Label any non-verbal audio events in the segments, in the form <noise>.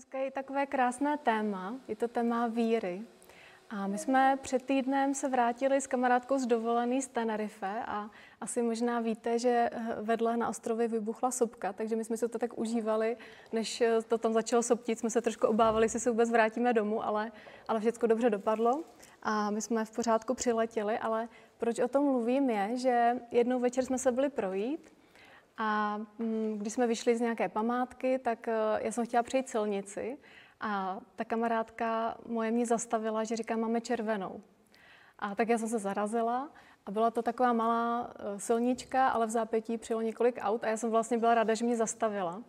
dneska je takové krásné téma, je to téma víry. A my jsme před týdnem se vrátili s kamarádkou z dovolený z Tenerife a asi možná víte, že eh, vedle na ostrově vybuchla sopka, takže my jsme se to tak užívali, než eh, to tam začalo soptit, jsme se trošku obávali, jestli se vůbec vrátíme domů, ale, ale všechno dobře dopadlo a my jsme v pořádku přiletěli, ale proč o tom mluvím je, že jednou večer jsme se byli projít a mm, když jsme vyšli z nějaké památky, tak eh, já jsem chtěla přejít silnici a ta kamarádka moje mě zastavila, že říká, máme červenou. A tak já jsem se zarazila a byla to taková malá eh, silnička, ale v zápětí přijelo několik aut a já jsem vlastně byla ráda, že mě zastavila.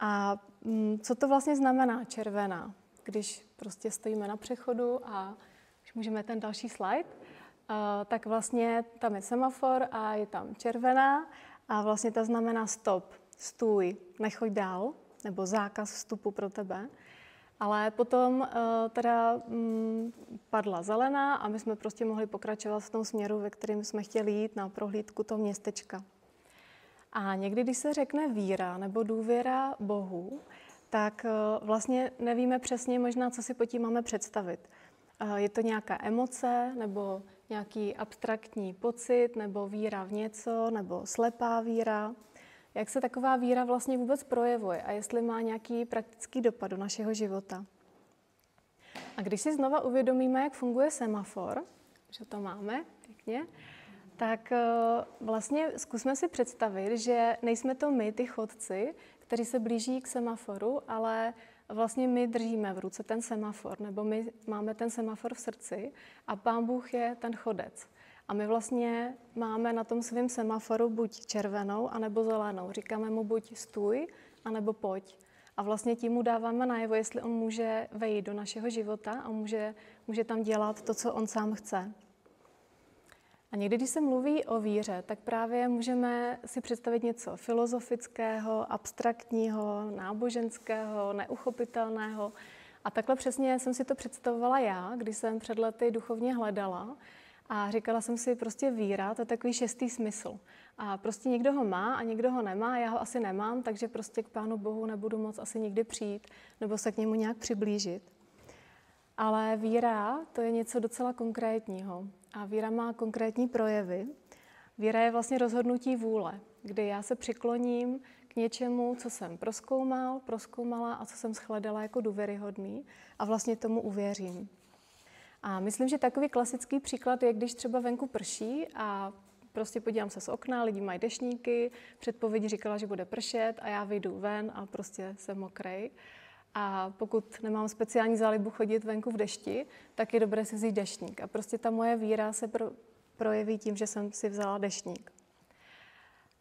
A mm, co to vlastně znamená červená? Když prostě stojíme na přechodu a když můžeme ten další slide, uh, tak vlastně tam je semafor a je tam červená a vlastně to znamená stop, stůj, nechoď dál, nebo zákaz vstupu pro tebe. Ale potom uh, teda um, padla zelená a my jsme prostě mohli pokračovat v tom směru, ve kterým jsme chtěli jít na prohlídku toho městečka. A někdy, když se řekne víra nebo důvěra Bohu, tak uh, vlastně nevíme přesně možná, co si po tím máme představit. Uh, je to nějaká emoce nebo nějaký abstraktní pocit nebo víra v něco nebo slepá víra. Jak se taková víra vlastně vůbec projevuje a jestli má nějaký praktický dopad do našeho života. A když si znova uvědomíme, jak funguje semafor, že to máme pěkně, tak eh, vlastně zkusme si představit, že nejsme to my, ty chodci, kteří se blíží k semaforu, ale vlastně my držíme v ruce ten semafor, nebo my máme ten semafor v srdci a Pán Bůh je ten chodec. A my vlastně máme na tom svém semaforu buď červenou, anebo zelenou. Říkáme mu buď stůj, anebo pojď. A vlastně tím mu dáváme najevo, jestli on může vejít do našeho života a může, může tam dělat to, co on sám chce. A někdy, když se mluví o víře, tak právě můžeme si představit něco filozofického, abstraktního, náboženského, neuchopitelného. A takhle přesně jsem si to představovala já, když jsem před lety duchovně hledala. A říkala jsem si, prostě víra, to je takový šestý smysl. A prostě někdo ho má a někdo ho nemá, já ho asi nemám, takže prostě k Pánu Bohu nebudu moc asi nikdy přijít nebo se k němu nějak přiblížit. Ale víra, to je něco docela konkrétního. A víra má konkrétní projevy. Víra je vlastně rozhodnutí vůle, kdy já se přikloním k něčemu, co jsem proskoumal, proskoumala a co jsem shledala jako důvěryhodný a vlastně tomu uvěřím. A myslím, že takový klasický příklad je, když třeba venku prší a prostě podívám se z okna, lidi mají dešníky, předpověď říkala, že bude pršet a já vyjdu ven a prostě jsem mokrej. A pokud nemám speciální zálibu chodit venku v dešti, tak je dobré si vzít deštník. A prostě ta moje víra se pro, projeví tím, že jsem si vzala deštník.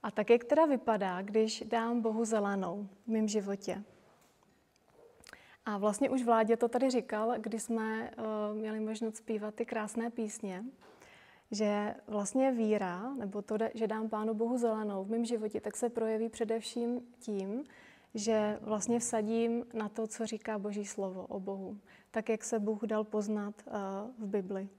A tak, jak teda vypadá, když dám Bohu zelenou v mém životě? A vlastně už vládě to tady říkal, když jsme uh, měli možnost zpívat ty krásné písně, že vlastně víra, nebo to, že dám Pánu Bohu zelenou v mém životě, tak se projeví především tím, že vlastně vsadím na to, co říká Boží slovo o Bohu, tak jak se Bůh dal poznat uh, v Bibli.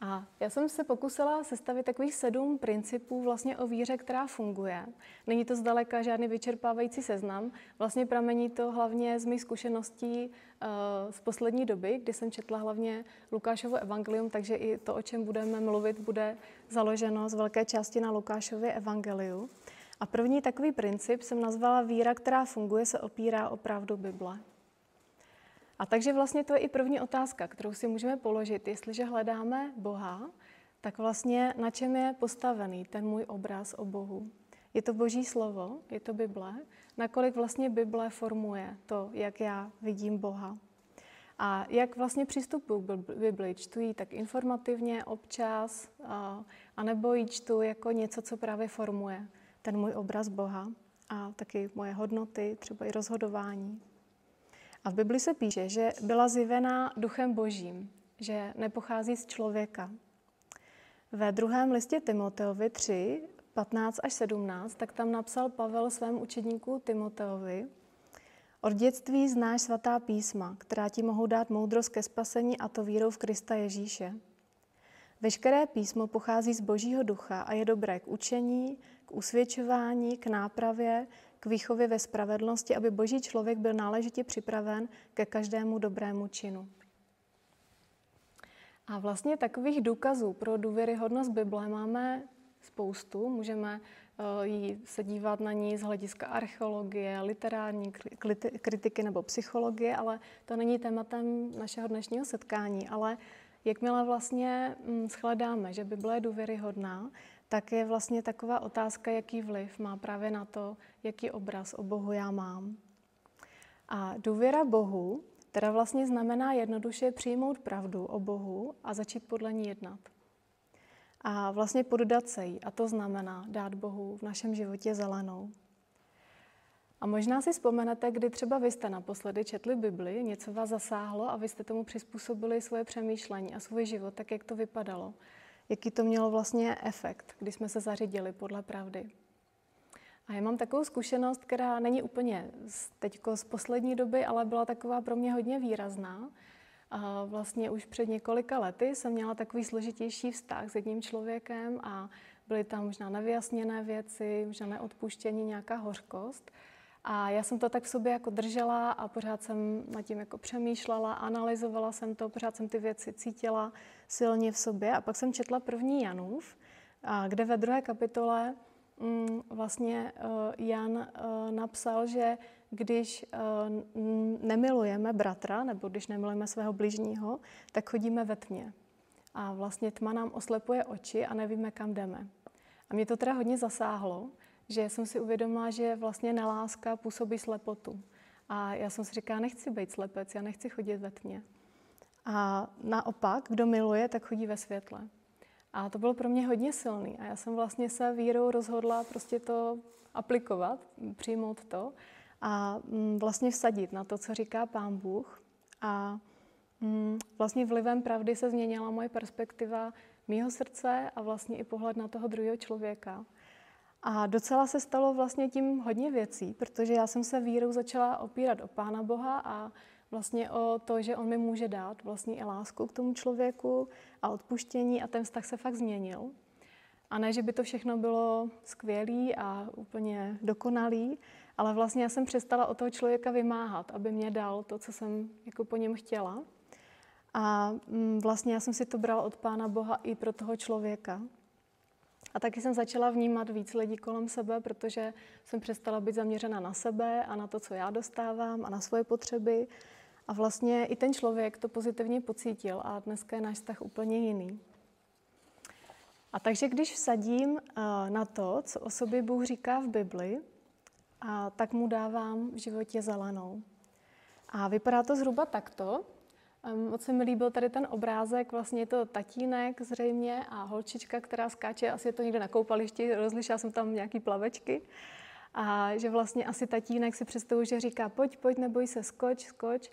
A já jsem se pokusila sestavit takových sedm principů vlastně o víře, která funguje. Není to zdaleka žádný vyčerpávající seznam. Vlastně pramení to hlavně z mých zkušeností uh, z poslední doby, kdy jsem četla hlavně Lukášovo evangelium, takže i to, o čem budeme mluvit, bude založeno z velké části na Lukášově evangeliu. A první takový princip jsem nazvala víra, která funguje, se opírá o pravdu Bible. A takže vlastně to je i první otázka, kterou si můžeme položit. Jestliže hledáme Boha, tak vlastně na čem je postavený ten můj obraz o Bohu? Je to Boží slovo, je to Bible, nakolik vlastně Bible formuje to, jak já vidím Boha. A jak vlastně přistupuji k Bibli? Čtu ji tak informativně, občas, anebo ji čtu jako něco, co právě formuje ten můj obraz Boha a taky moje hodnoty, třeba i rozhodování. A v Bibli se píše, že byla zjevená duchem božím, že nepochází z člověka. Ve druhém listě Timoteovi 3, 15 až 17, tak tam napsal Pavel svému učedníku Timoteovi, od dětství znáš svatá písma, která ti mohou dát moudrost ke spasení a to vírou v Krista Ježíše. Veškeré písmo pochází z Božího ducha a je dobré k učení, k usvědčování, k nápravě, k výchově ve spravedlnosti, aby boží člověk byl náležitě připraven ke každému dobrému činu. A vlastně takových důkazů pro důvěryhodnost Bible máme spoustu. Můžeme eh, se dívat na ní z hlediska archeologie, literární kritiky nebo psychologie, ale to není tématem našeho dnešního setkání. Ale jakmile vlastně mm, shledáme, že Bible je důvěryhodná, tak je vlastně taková otázka, jaký vliv má právě na to, jaký obraz o Bohu já mám. A důvěra Bohu teda vlastně znamená jednoduše přijmout pravdu o Bohu a začít podle ní jednat. A vlastně poddat se jí, a to znamená dát Bohu v našem životě zelenou. A možná si vzpomenete, kdy třeba vy jste naposledy četli Bibli, něco vás zasáhlo a vy jste tomu přizpůsobili svoje přemýšlení a svůj život, tak jak to vypadalo jaký to mělo vlastně efekt, když jsme se zařídili podle pravdy. A já mám takovou zkušenost, která není úplně teď z poslední doby, ale byla taková pro mě hodně výrazná. A vlastně už před několika lety jsem měla takový složitější vztah s jedním člověkem a byly tam možná nevyjasněné věci, možná neodpuštění, nějaká hořkost. A já jsem to tak v sobě jako držela a pořád jsem nad tím jako přemýšlela, analyzovala jsem to, pořád jsem ty věci cítila silně v sobě. A pak jsem četla první Janův, kde ve druhé kapitole mm, vlastně eh, Jan eh, napsal, že když eh, nemilujeme bratra, nebo když nemilujeme svého bližního, tak chodíme ve tmě. A vlastně tma nám oslepuje oči a nevíme, kam jdeme. A mě to teda hodně zasáhlo, že jsem si uvědomila, že vlastně neláska působí slepotu. A já jsem si říkala, nechci být slepec, já nechci chodit ve tmě. A naopak, kdo miluje, tak chodí ve světle. A to bylo pro mě hodně silný. A já jsem vlastně se vírou rozhodla prostě to aplikovat, přijmout to a mm, vlastně vsadit na to, co říká Pán Bůh. A mm, vlastně vlivem pravdy se změnila moje perspektiva mýho srdce a vlastně i pohled na toho druhého člověka. A docela se stalo vlastně tím hodně věcí, protože já jsem se vírou začala opírat o Pána Boha a vlastně o to, že On mi může dát vlastně i lásku k tomu člověku a odpuštění a ten vztah se fakt změnil. A ne, že by to všechno bylo skvělé a úplně dokonalý, ale vlastně já jsem přestala o toho člověka vymáhat, aby mě dal to, co jsem jako po něm chtěla. A mm, vlastně já jsem si to brala od Pána Boha i pro toho člověka. A taky jsem začala vnímat víc lidí kolem sebe, protože jsem přestala být zaměřena na sebe a na to, co já dostávám a na svoje potřeby. A vlastně i ten člověk to pozitivně pocítil a dneska je náš vztah úplně jiný. A takže když vsadím eh, na to, co o sobě Bůh říká v Bibli, a tak mu dávám v životě zelenou. A vypadá to zhruba takto. Moc se mi líbil tady ten obrázek, vlastně je to tatínek zřejmě a holčička, která skáče, asi je to někde na koupališti, rozlišila jsem tam nějaký plavečky. A že vlastně asi tatínek si představuje, že říká, pojď, pojď, neboj se, skoč, skoč.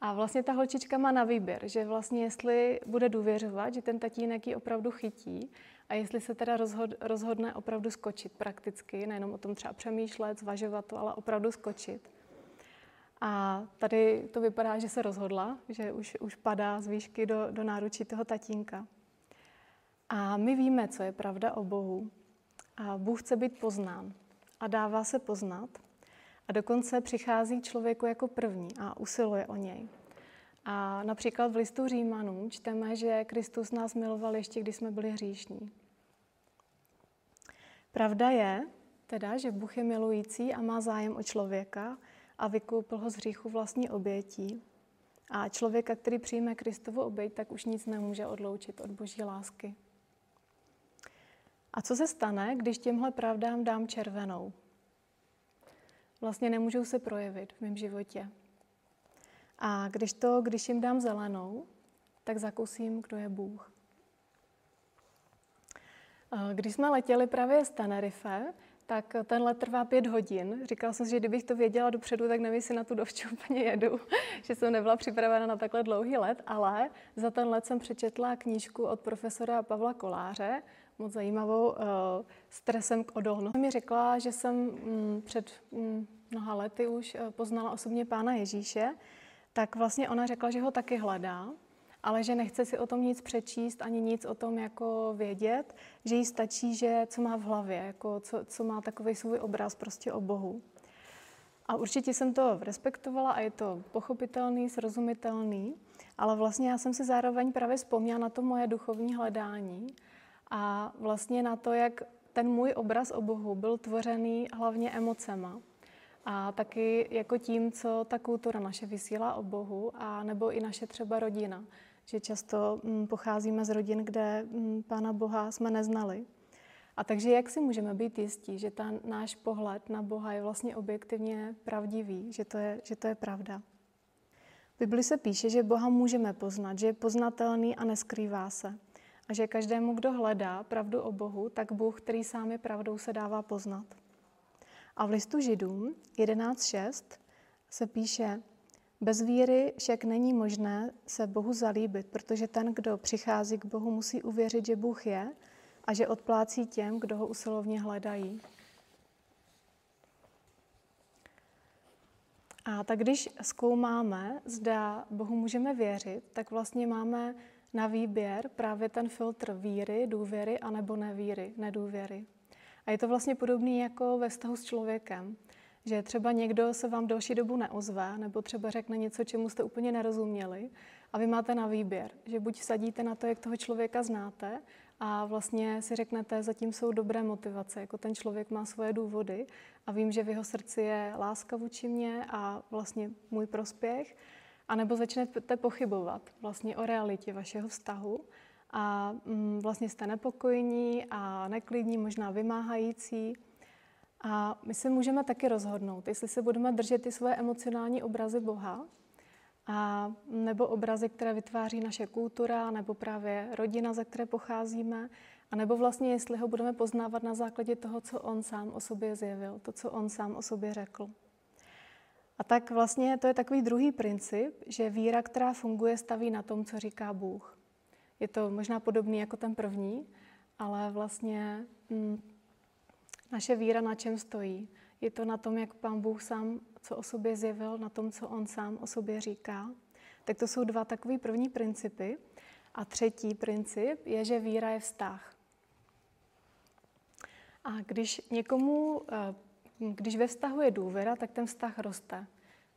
A vlastně ta holčička má na výběr, že vlastně jestli bude důvěřovat, že ten tatínek ji opravdu chytí a jestli se teda rozhod, rozhodne opravdu skočit prakticky, nejenom o tom třeba přemýšlet, zvažovat to, ale opravdu skočit. A tady to vypadá, že se rozhodla, že už, už padá z výšky do, do náručí toho tatínka. A my víme, co je pravda o Bohu. A Bůh chce být poznán a dává se poznat. A dokonce přichází člověku jako první a usiluje o něj. A například v listu Římanům čteme, že Kristus nás miloval ještě, když jsme byli hříšní. Pravda je teda, že Bůh je milující a má zájem o člověka, a vykoupil ho z hříchu vlastní obětí. A člověka, který přijme Kristovu oběť, tak už nic nemůže odloučit od boží lásky. A co se stane, když těmhle pravdám dám červenou? Vlastně nemůžou se projevit v mém životě. A když, to, když jim dám zelenou, tak zakusím, kdo je Bůh. Když jsme letěli právě z Tenerife, tak ten let trvá pět hodin. Říkala jsem si, že kdybych to věděla dopředu, tak nevím, jestli na tu dovču úplně jedu, <laughs> že jsem nebyla připravena na takhle dlouhý let, ale za ten let jsem přečetla knížku od profesora Pavla Koláře, moc zajímavou, uh, stresem k odolnosti. Mi řekla, že jsem um, před um, mnoha lety už uh, poznala osobně pána Ježíše, tak vlastně ona řekla, že ho taky hledá ale že nechce si o tom nic přečíst, ani nic o tom jako vědět, že jí stačí, že co má v hlavě, jako co, co má takový svůj obraz prostě o Bohu. A určitě jsem to respektovala a je to pochopitelný, srozumitelný, ale vlastně já jsem si zároveň právě vzpomněla na to moje duchovní hledání a vlastně na to, jak ten můj obraz o Bohu byl tvořený hlavně emocema. A taky jako tím, co ta kultura naše vysílá o Bohu, a nebo i naše třeba rodina. Že často mm, pocházíme z rodin, kde mm, Pána Boha jsme neznali. A takže jak si můžeme být jistí, že ten náš pohled na Boha je vlastně objektivně pravdivý, že to je, že to je pravda? V Bibli se píše, že Boha můžeme poznat, že je poznatelný a neskrývá se. A že každému, kdo hledá pravdu o Bohu, tak Bůh, který sám je pravdou, se dává poznat. A v listu Židům 11.6 se píše, bez víry však není možné se Bohu zalíbit, protože ten, kdo přichází k Bohu, musí uvěřit, že Bůh je a že odplácí těm, kdo ho usilovně hledají. A tak když zkoumáme, zda Bohu můžeme věřit, tak vlastně máme na výběr právě ten filtr víry, důvěry anebo nevíry, nedůvěry. A je to vlastně podobné jako ve vztahu s člověkem. Že třeba někdo se vám delší dobu neozve, nebo třeba řekne něco, čemu jste úplně nerozuměli, a vy máte na výběr, že buď vsadíte na to, jak toho člověka znáte, a vlastně si řeknete, zatím jsou dobré motivace, jako ten člověk má svoje důvody a vím, že v jeho srdci je láska vůči mě a vlastně můj prospěch, anebo začnete pochybovat vlastně o realitě vašeho vztahu a mm, vlastně jste nepokojní a neklidní, možná vymáhající. A my se můžeme taky rozhodnout, jestli se budeme držet ty svoje emocionální obrazy Boha, a nebo obrazy, které vytváří naše kultura, nebo právě rodina, ze které pocházíme, a nebo vlastně jestli ho budeme poznávat na základě toho, co on sám o sobě zjevil, to, co on sám o sobě řekl. A tak vlastně to je takový druhý princip, že víra, která funguje, staví na tom, co říká Bůh. Je to možná podobný jako ten první, ale vlastně hm, naše víra na čem stojí? Je to na tom, jak Pán Bůh sám co o sobě zjevil, na tom, co On sám o sobě říká. Tak to jsou dva takové první principy. A třetí princip je, že víra je vztah. A když někomu, eh, když ve vztahu je důvěra, tak ten vztah roste.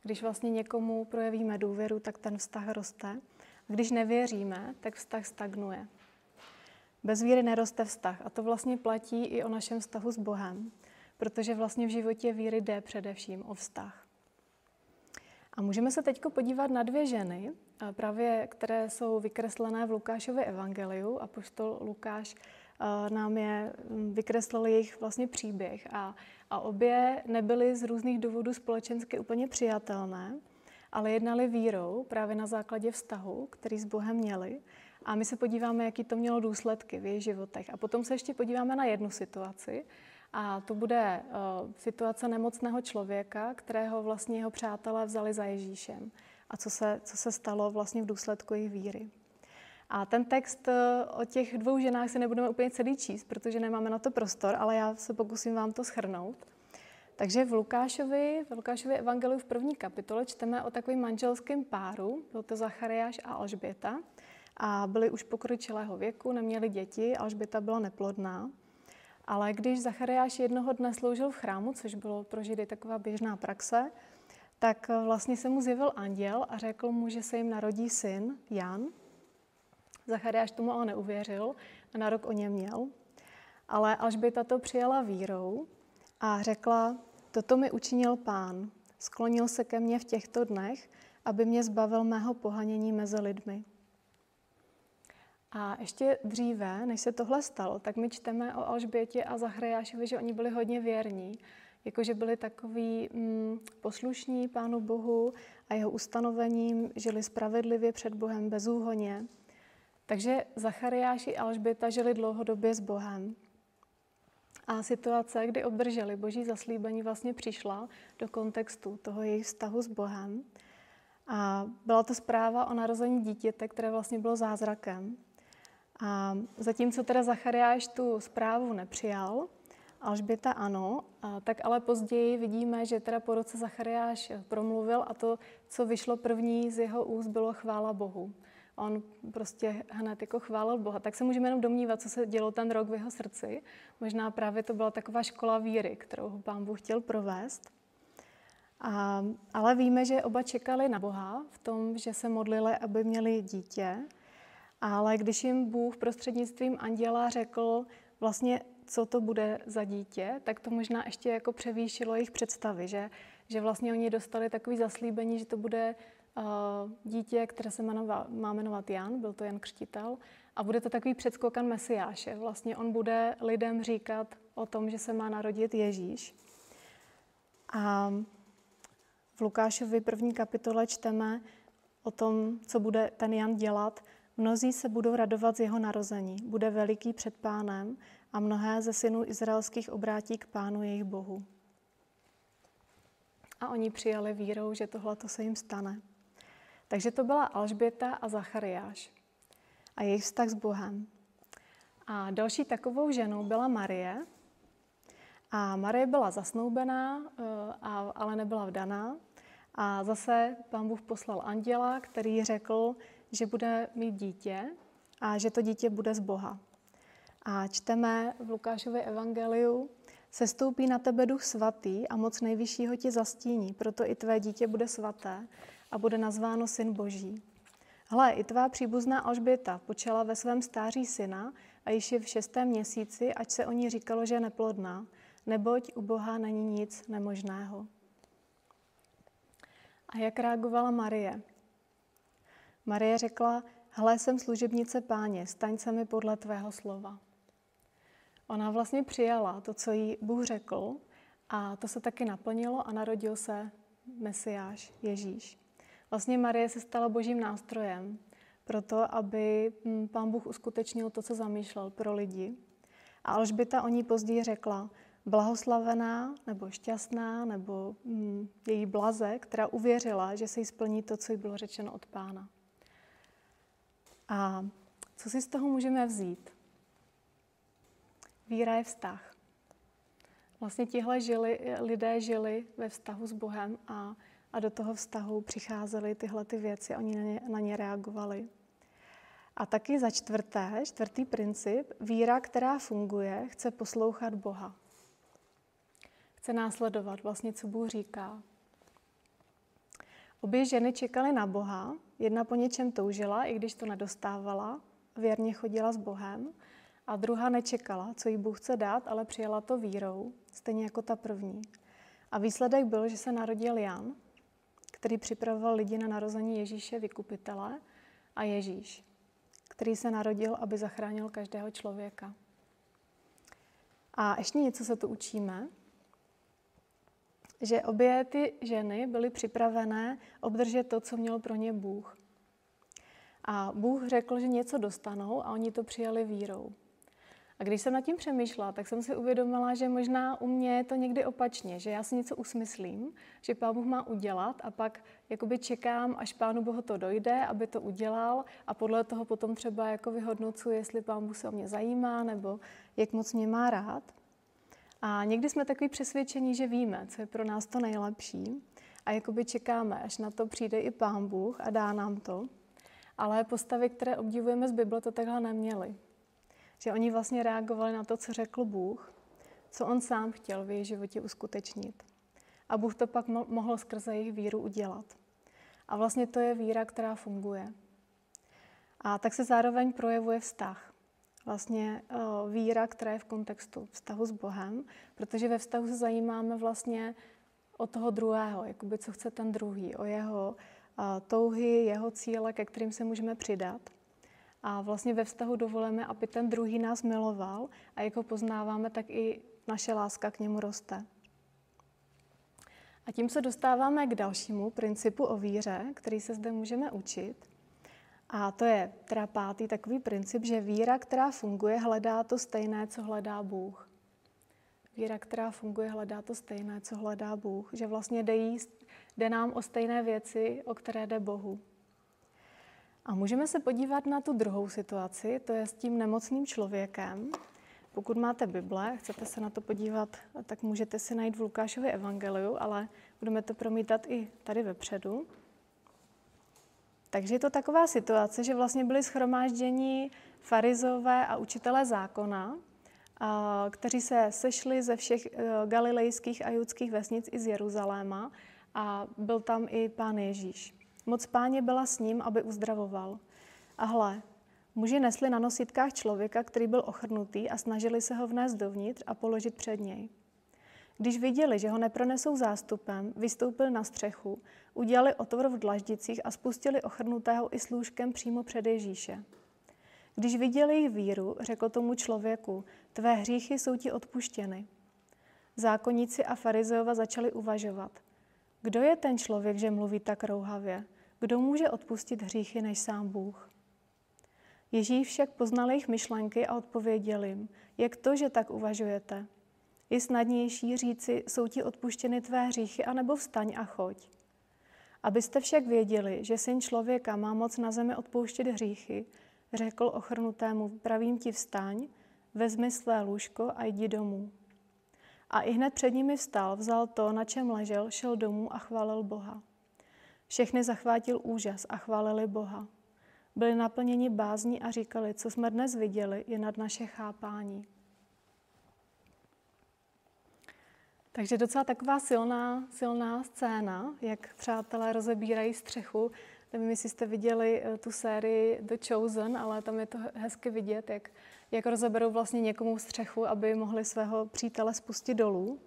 Když vlastně někomu projevíme důvěru, tak ten vztah roste. Když nevěříme, tak vztah stagnuje. Bez víry neroste vztah a to vlastně platí i o našem vztahu s Bohem, protože vlastně v životě víry jde především o vztah. A můžeme se teď podívat na dvě ženy, právě které jsou vykreslené v Lukášově evangeliu a poštol Lukáš nám je vykreslil jejich vlastně příběh a, a obě nebyly z různých důvodů společensky úplně přijatelné, ale jednali vírou právě na základě vztahu, který s Bohem měli. A my se podíváme, jaký to mělo důsledky v jejich životech. A potom se ještě podíváme na jednu situaci, a to bude uh, situace nemocného člověka, kterého vlastně jeho přátelé vzali za Ježíšem. A co se, co se stalo vlastně v důsledku jejich víry. A ten text uh, o těch dvou ženách se nebudeme úplně celý číst, protože nemáme na to prostor, ale já se pokusím vám to schrnout. Takže v Lukášovi, v Lukášově evangeliu v první kapitole čteme o takovém manželském páru, byl to Zachariáš a Alžběta, a byli už pokročilého věku, neměli děti, Alžběta byla neplodná. Ale když Zachariáš jednoho dne sloužil v chrámu, což bylo pro Židy taková běžná praxe, tak vlastně se mu zjevil anděl a řekl mu, že se jim narodí syn, Jan. Zachariáš tomu ale neuvěřil a na rok o něm měl. Ale Alžběta to přijala vírou a řekla, toto mi učinil pán. Sklonil se ke mně v těchto dnech, aby mě zbavil mého pohanění mezi lidmi. A ještě dříve, než se tohle stalo, tak my čteme o Alžbětě a Zachariášovi, že oni byli hodně věrní, jakože byli takový mm, poslušní Pánu Bohu a jeho ustanovením, žili spravedlivě před Bohem bezúhoně. Takže Zachariáš i Alžběta žili dlouhodobě s Bohem. A situace, kdy obdrželi boží zaslíbení, vlastně přišla do kontextu toho jejich vztahu s Bohem. A byla to zpráva o narození dítěte, které vlastně bylo zázrakem. A zatímco teda Zachariáš tu zprávu nepřijal, Alžběta ano, a tak ale později vidíme, že teda po roce Zachariáš promluvil a to, co vyšlo první z jeho úst, bylo chvála Bohu. on prostě hned jako chválil Boha. Tak se můžeme jenom domnívat, co se dělo ten rok v jeho srdci. Možná právě to byla taková škola víry, kterou ho pán Bůh chtěl provést. A, ale víme, že oba čekali na Boha v tom, že se modlili, aby měli dítě. Ale když jim Bůh prostřednictvím anděla řekl vlastně, co to bude za dítě, tak to možná ještě jako převýšilo jejich představy, že, že vlastně oni dostali takový zaslíbení, že to bude uh, dítě, které se jmenova, má jmenovat Jan, byl to Jan Křtitel, a bude to takový předskokan Mesiáše. Vlastně on bude lidem říkat o tom, že se má narodit Ježíš. A v Lukášovi první kapitole čteme o tom, co bude ten Jan dělat. Mnozí se budou radovat z jeho narození. Bude veliký před pánem a mnohé ze synů izraelských obrátí k pánu jejich bohu. A oni přijali vírou, že tohle se jim stane. Takže to byla Alžběta a Zachariáš a jejich vztah s Bohem. A další takovou ženou byla Marie. A Marie byla zasnoubená, eh, ale nebyla vdaná. A zase pán Bůh poslal anděla, který řekl, že bude mít dítě a že to dítě bude z Boha. A čteme v Lukášově evangeliu, sestoupí na tebe duch svatý a moc nejvyššího ti zastíní, proto i tvé dítě bude svaté a bude nazváno syn boží. Hle, i tvá příbuzná Alžběta počala ve svém stáří syna a již je v šestém měsíci, ať se o ní říkalo, že je neplodná, neboť u Boha není nic nemožného. A jak reagovala Marie? Marie řekla, hle, jsem služebnice páně, staň se mi podle tvého slova. Ona vlastně přijala to, co jí Bůh řekl a to se taky naplnilo a narodil se Mesiáš, Ježíš. Vlastně Marie se stala božím nástrojem pro to, aby hm, pán Bůh uskutečnil to, co zamýšlel pro lidi. A Alžbita o ní později řekla, blahoslavená nebo šťastná nebo hm, její blaze, která uvěřila, že se jí splní to, co jí bylo řečeno od pána. A co si z toho můžeme vzít? Víra je vztah. Vlastně tihle žili, lidé žili ve vztahu s Bohem a, a do toho vztahu přicházely tyhle ty věci, oni na ně, na ně reagovali. A taky za čtvrté, čtvrtý princip, víra, která funguje, chce poslouchat Boha. Chce následovat vlastně, co Bůh říká. Obě ženy čekaly na Boha, jedna po něčem toužila, i když to nedostávala, věrně chodila s Bohem, a druhá nečekala, co jí Bůh chce dát, ale přijala to vírou, stejně jako ta první. A výsledek byl, že se narodil Jan, který připravoval lidi na narození Ježíše vykupitele a Ježíš, který se narodil, aby zachránil každého člověka. A ještě něco se tu učíme, že obě ty ženy byly připravené obdržet to, co měl pro ně Bůh. A Bůh řekl, že něco dostanou a oni to přijali vírou. A když jsem nad tím přemýšlela, tak jsem si uvědomila, že možná u mě je to někdy opačně, že já si něco usmyslím, že Pán Bůh má udělat a pak jakoby čekám, až Pánu Bohu to dojde, aby to udělal a podle toho potom třeba jako vyhodnocuji, jestli Pán Bůh se o mě zajímá nebo jak moc mě má rád. A někdy jsme takový přesvědčení, že víme, co je pro nás to nejlepší a jakoby čekáme, až na to přijde i Pán Bůh a dá nám to. Ale postavy, které obdivujeme z Bible, to takhle neměly. Že oni vlastně reagovali na to, co řekl Bůh, co on sám chtěl v jejich životě uskutečnit. A Bůh to pak mohl skrze jejich víru udělat. A vlastně to je víra, která funguje. A tak se zároveň projevuje vztah. Vlastně uh, víra, která je v kontextu vztahu s Bohem, protože ve vztahu se zajímáme vlastně o toho druhého, jakoby co chce ten druhý, o jeho uh, touhy, jeho cíle, ke kterým se můžeme přidat. A vlastně ve vztahu dovolíme, aby ten druhý nás miloval a jak ho poznáváme, tak i naše láska k němu roste. A tím se dostáváme k dalšímu principu o víře, který se zde můžeme učit. A to je teda pátý takový princip, že víra, která funguje, hledá to stejné, co hledá Bůh. Víra, která funguje, hledá to stejné, co hledá Bůh. Že vlastně jde, jí, jde nám o stejné věci, o které jde Bohu. A můžeme se podívat na tu druhou situaci, to je s tím nemocným člověkem. Pokud máte Bible, chcete se na to podívat, tak můžete si najít v Lukášově evangeliu, ale budeme to promítat i tady vepředu. Takže je to taková situace, že vlastně byli schromážděni farizové a učitelé zákona, kteří se sešli ze všech e, galilejských a judských vesnic i z Jeruzaléma a byl tam i pán Ježíš. Moc páně byla s ním, aby uzdravoval. A hle, muži nesli na nositkách člověka, který byl ochrnutý a snažili se ho vnést dovnitř a položit před něj. Když viděli, že ho nepronesou zástupem, vystoupil na střechu, udělali otvor v dlaždicích a spustili ochrnutého i slůžkem přímo před Ježíše. Když viděli jejich víru, řekl tomu člověku, tvé hříchy jsou ti odpuštěny. Zákonníci a farizeova začali uvažovat. Kdo je ten člověk, že mluví tak rouhavě? Kdo může odpustit hříchy než sám Bůh? Ježíš však poznal jejich myšlenky a odpověděl jim, jak to, že tak uvažujete? Je snadnější říci, jsou ti odpuštěny tvé hříchy, anebo vstaň a choď. Abyste však věděli, že syn člověka má moc na zemi odpouštět hříchy, řekl ochrnutému, pravím ti vstaň, vezmi své lůžko a jdi domů. A i hned před nimi vstal, vzal to, na čem ležel, šel domů a chválil Boha. Všechny zachvátil úžas a chválili Boha. Byli naplněni bázní a říkali, co jsme dnes viděli, je nad naše chápání. Takže docela taková silná, silná scéna, jak přátelé rozebírají střechu. Nevím, jestli jste viděli eh, tu sérii The Chosen, ale tam je to hezky vidět, jak, jak rozeberou vlastně někomu střechu, aby mohli svého přítele spustit dolů.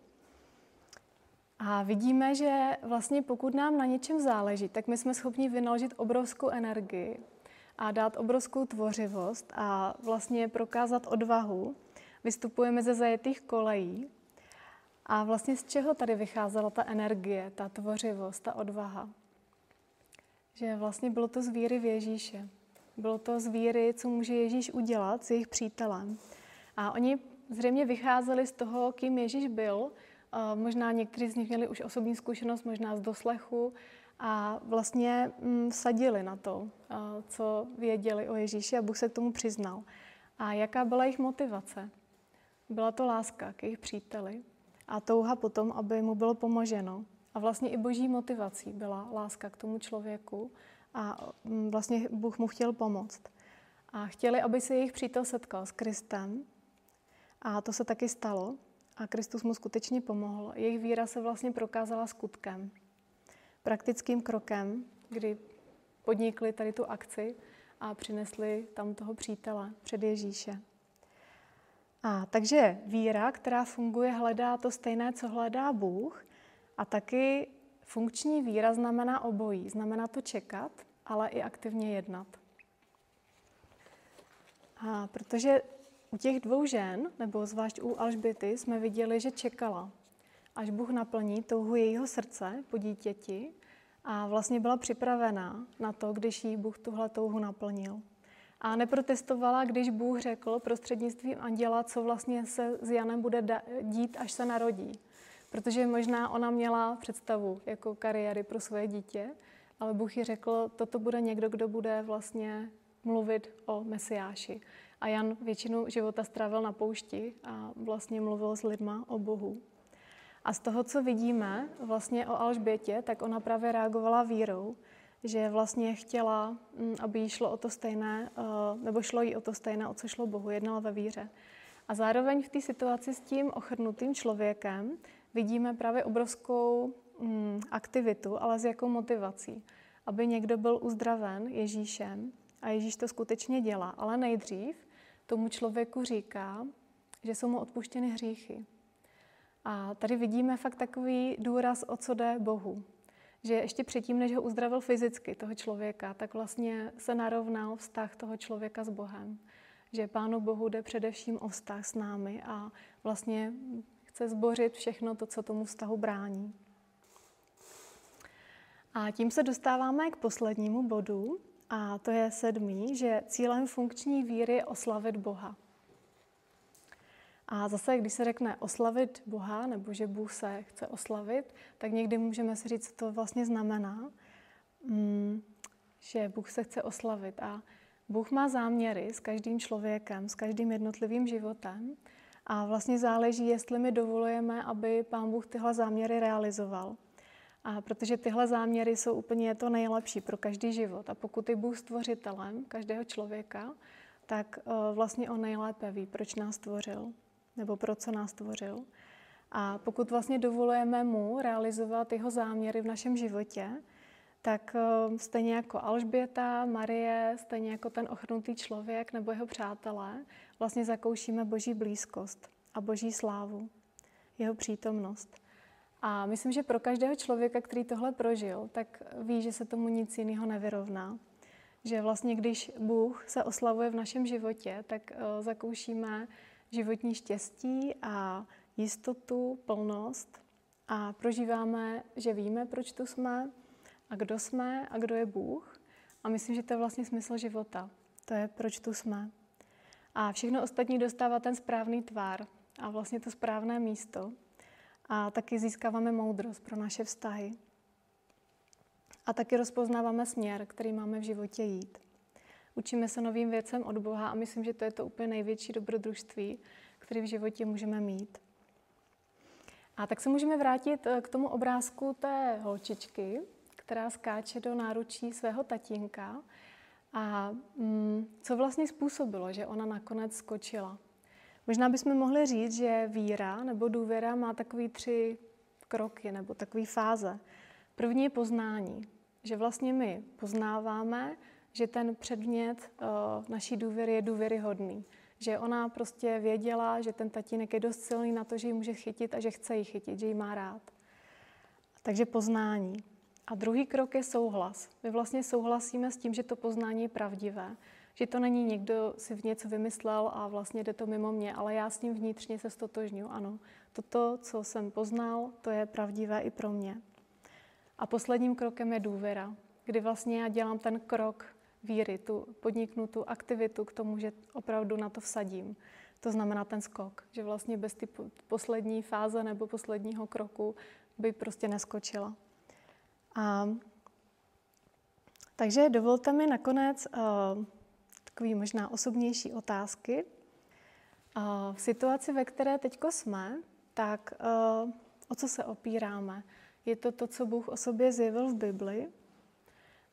A vidíme, že vlastně pokud nám na něčem záleží, tak my jsme schopni vynaložit obrovskou energii a dát obrovskou tvořivost a vlastně prokázat odvahu. Vystupujeme ze zajetých kolejí a vlastně z čeho tady vycházela ta energie, ta tvořivost, ta odvaha? Že vlastně bylo to z víry v Ježíše. Bylo to z víry, co může Ježíš udělat s jejich přítelem. A oni zřejmě vycházeli z toho, kým Ježíš byl. Možná někteří z nich měli už osobní zkušenost, možná z doslechu a vlastně mm, sadili na to, co věděli o Ježíši a Bůh se k tomu přiznal. A jaká byla jejich motivace? Byla to láska k jejich příteli a touha potom, aby mu bylo pomoženo. A vlastně i boží motivací byla láska k tomu člověku a mm, vlastně Bůh mu chtěl pomoct. A chtěli, aby se jejich přítel setkal s Kristem a to se taky stalo a Kristus mu skutečně pomohl. Jejich víra se vlastně prokázala skutkem, praktickým krokem, kdy podnikli tady tu akci a přinesli tam toho přítele před Ježíše. A takže víra, která funguje, hledá to stejné, co hledá Bůh. A taky funkční víra znamená obojí. Znamená to čekat, ale i aktivně jednat. A protože u těch dvou žen, nebo zvlášť u Alžběty, jsme viděli, že čekala, až Bůh naplní touhu jejího srdce po dítěti a vlastně byla připravená na to, když jí Bůh tuhle touhu naplnil. A neprotestovala, když Bůh řekl prostřednictvím anděla, co vlastně se s Janem bude dít, až se narodí. Protože možná ona měla představu jako kariéry pro svoje dítě, ale Bůh ji řekl, toto bude někdo, kdo bude vlastně mluvit o Mesiáši. A Jan většinu života strávil na poušti a vlastně mluvil s lidma o Bohu. A z toho, co vidíme vlastně o Alžbětě, tak ona právě reagovala vírou, že vlastně chtěla, mm, aby jí šlo o to stejné, eh, nebo šlo jí o to stejné, o co šlo Bohu, jednala ve víře. A zároveň v té situaci s tím ochrnutým člověkem vidíme právě obrovskou mm, aktivitu, ale s jakou motivací. Aby někdo byl uzdraven Ježíšem a Ježíš to skutečně dělá, ale nejdřív tomu člověku říká, že jsou mu odpuštěny hříchy. A tady vidíme fakt takový důraz, o co jde Bohu že ještě předtím, než ho uzdravil fyzicky, toho člověka, tak vlastně se narovnal vztah toho člověka s Bohem. Že Pánu Bohu jde především o vztah s námi a vlastně chce zbořit všechno to, co tomu vztahu brání. A tím se dostáváme k poslednímu bodu, a to je sedmý, že cílem funkční víry je oslavit Boha. A zase, když se řekne oslavit Boha, nebo že Bůh se chce oslavit, tak někdy můžeme si říct, co to vlastně znamená, mm, že Bůh se chce oslavit. A Bůh má záměry s každým člověkem, s každým jednotlivým životem. A vlastně záleží, jestli my dovolujeme, aby Pán Bůh tyhle záměry realizoval. A protože tyhle záměry jsou úplně to nejlepší pro každý život. A pokud je Bůh stvořitelem každého člověka, tak uh, vlastně on nejlépe ví, proč nás stvořil, nebo pro co nás stvořil. A pokud vlastně dovolujeme mu realizovat jeho záměry v našem životě, tak uh, stejně jako Alžběta, Marie, stejně jako ten ochrnutý člověk nebo jeho přátelé, vlastně zakoušíme boží blízkost a boží slávu, jeho přítomnost. A myslím, že pro každého člověka, který tohle prožil, tak ví, že se tomu nic jiného nevyrovná. Že vlastně, když Bůh se oslavuje v našem životě, tak uh, zakoušíme životní štěstí a jistotu, plnost a prožíváme, že víme, proč tu jsme a kdo jsme a kdo je Bůh. A myslím, že to je vlastně smysl života. To je, proč tu jsme. A všechno ostatní dostává ten správný tvár a vlastně to správné místo. A taky získáváme moudrost pro naše vztahy. A taky rozpoznáváme směr, který máme v životě jít. Učíme se novým věcem od Boha a myslím, že to je to úplně největší dobrodružství, který v životě můžeme mít. A tak se můžeme vrátit eh, k tomu obrázku té holčičky, která skáče do náručí svého tatínka. A mm, co vlastně způsobilo, že ona nakonec skočila? Možná bychom mohli říct, že víra nebo důvěra má takový tři kroky nebo takové fáze. První je poznání, že vlastně my poznáváme, že ten předmět uh, naší důvěry je důvěryhodný. Že ona prostě věděla, že ten tatínek je dost silný na to, že ji může chytit a že chce ji chytit, že ji má rád. Takže poznání. A druhý krok je souhlas. My vlastně souhlasíme s tím, že to poznání je pravdivé. Že to není někdo si v něco vymyslel a vlastně jde to mimo mě, ale já s ním vnitřně se stotožňuji. Ano, toto, co jsem poznal, to je pravdivé i pro mě. A posledním krokem je důvěra, kdy vlastně já dělám ten krok víry, tu podniknu tu aktivitu k tomu, že opravdu na to vsadím. To znamená ten skok, že vlastně bez ty poslední fáze nebo posledního kroku by prostě neskočila. A, takže dovolte mi nakonec uh, takové možná osobnější otázky. Uh, v situaci, ve které teď jsme, tak uh, o co se opíráme? Je to to, co Bůh o sobě zjevil v Bibli?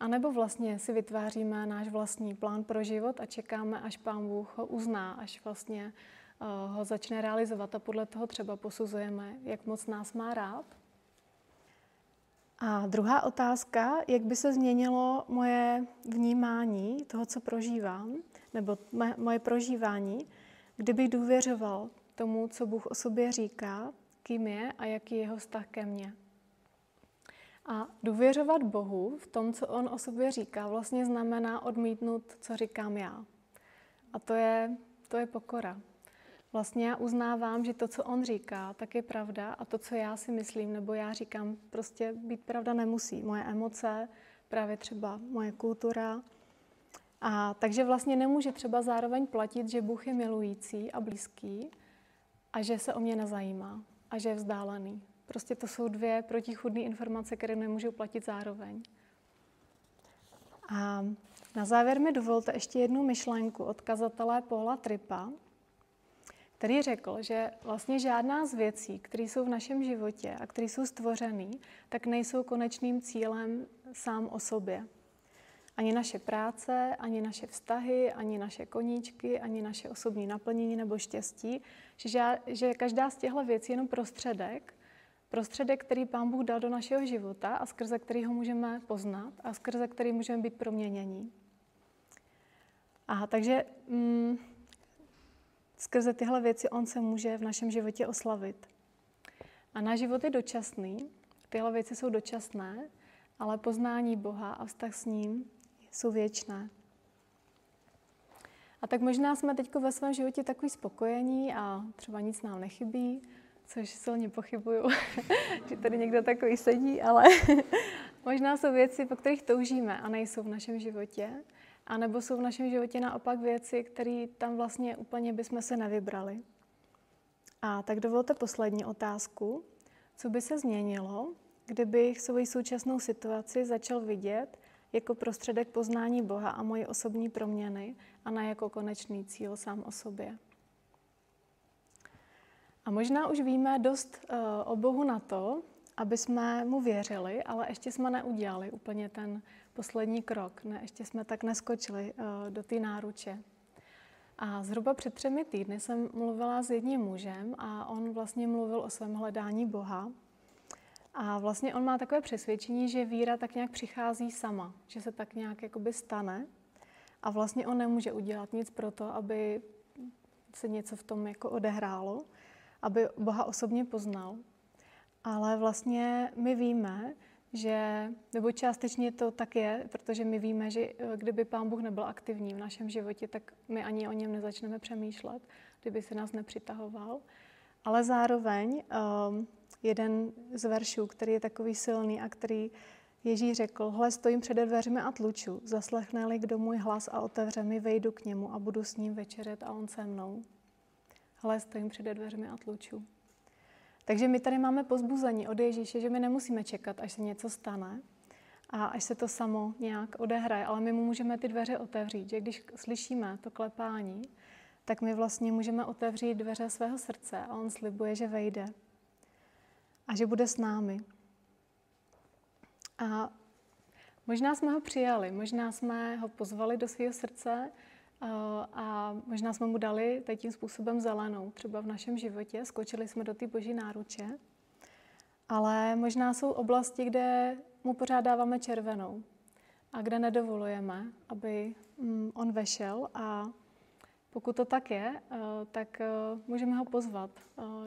A nebo vlastně si vytváříme náš vlastní plán pro život a čekáme, až Pán Bůh ho uzná, až vlastně uh, ho začne realizovat a podle toho třeba posuzujeme, jak moc nás má rád? A druhá otázka, jak by se změnilo moje vnímání toho, co prožívám, nebo moje prožívání, kdybych důvěřoval tomu, co Bůh o sobě říká, kým je a jaký je jeho vztah ke mně. A důvěřovat Bohu v tom, co On o sobě říká, vlastně znamená odmítnout, co říkám já. A to je, to je pokora. Vlastně já uznávám, že to, co on říká, tak je pravda a to, co já si myslím nebo já říkám, prostě být pravda nemusí. Moje emoce, právě třeba moje kultura. A takže vlastně nemůže třeba zároveň platit, že Bůh je milující a blízký a že se o mě nezajímá a že je vzdálený. Prostě to jsou dvě protichudné informace, které nemůžou platit zároveň. A na závěr mi dovolte ještě jednu myšlenku od kazatele Paula Tripa, který řekl, že vlastně žádná z věcí, které jsou v našem životě a které jsou stvořené, tak nejsou konečným cílem sám o sobě. Ani naše práce, ani naše vztahy, ani naše koníčky, ani naše osobní naplnění nebo štěstí, že, že každá z těchto věcí je jenom prostředek, prostředek, který Pán Bůh dal do našeho života a skrze který ho můžeme poznat a skrze který můžeme být proměnění. A takže mm, skrze tyhle věci on se může v našem životě oslavit. A náš život je dočasný, tyhle věci jsou dočasné, ale poznání Boha a vztah s ním jsou věčné. A tak možná jsme teď ve svém životě takový spokojení a třeba nic nám nechybí, což silně pochybuju, <laughs> že tady někdo takový sedí, ale <laughs> možná jsou věci, po kterých toužíme a nejsou v našem životě. A nebo jsou v našem životě naopak věci, které tam vlastně úplně bychom se nevybrali. A tak dovolte poslední otázku. Co by se změnilo, kdybych svoji současnou situaci začal vidět jako prostředek poznání Boha a moje osobní proměny a na jako konečný cíl sám o sobě? A možná už víme dost uh, o Bohu na to, aby jsme mu věřili, ale ještě jsme neudělali úplně ten poslední krok. Ne, ještě jsme tak neskočili uh, do té náruče. A zhruba před třemi týdny jsem mluvila s jedním mužem a on vlastně mluvil o svém hledání Boha. A vlastně on má takové přesvědčení, že víra tak nějak přichází sama, že se tak nějak jakoby stane a vlastně on nemůže udělat nic pro to, aby se něco v tom jako odehrálo, aby Boha osobně poznal. Ale vlastně my víme, že, nebo částečně to tak je, protože my víme, že eh, kdyby Pán Bůh nebyl aktivní v našem životě, tak my ani o něm nezačneme přemýšlet, kdyby se nás nepřitahoval. Ale zároveň um, jeden z veršů, který je takový silný a který Ježíš řekl, hle, stojím před dveřmi a tluču, zaslechne-li kdo můj hlas a otevře mi, vejdu k němu a budu s ním večeřet a on se mnou. Hle, stojím před dveřmi a tluču. Takže my tady máme pozbuzení od Ježíše, že my nemusíme čekat, až se něco stane a až se to samo nějak odehraje, ale my mu můžeme ty dveře otevřít, že když slyšíme to klepání, tak my vlastně můžeme otevřít dveře svého srdce a on slibuje, že vejde a že bude s námi. A možná jsme ho přijali, možná jsme ho pozvali do svého srdce a možná jsme mu dali teď tím způsobem zelenou, třeba v našem životě, skočili jsme do té boží náruče, ale možná jsou oblasti, kde mu pořád dáváme červenou a kde nedovolujeme, aby mm, on vešel. A pokud to tak je, eh, tak eh, můžeme ho pozvat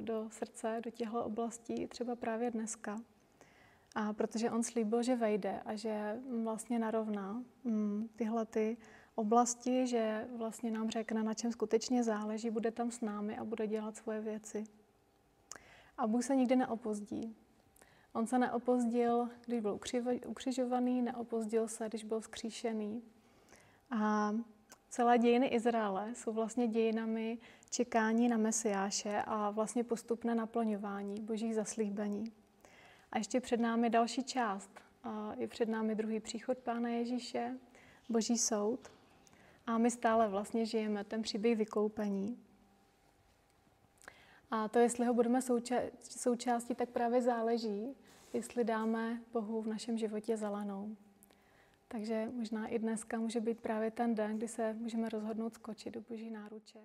do srdce, do těchto oblastí, třeba právě dneska. A protože on slíbil, že vejde a že vlastně narovná mm, tyhle ty oblasti, že vlastně nám řekne, na čem skutečně záleží, bude tam s námi a bude dělat svoje věci. A Bůh se nikdy neopozdí. On se neopozdil, když byl ukřižovaný, neopozdil se, když byl vzkříšený. A celé dějiny Izraele jsou vlastně dějinami čekání na Mesiáše a vlastně postupné naplňování božích zaslíbení. A ještě před námi další část. Je před námi druhý příchod Pána Ježíše, Boží soud. A my stále vlastně žijeme ten příběh vykoupení. A to, jestli ho budeme souča- součástí, tak právě záleží, jestli dáme Bohu v našem životě zelenou. Takže možná i dneska může být právě ten den, kdy se můžeme rozhodnout skočit do Boží náruče.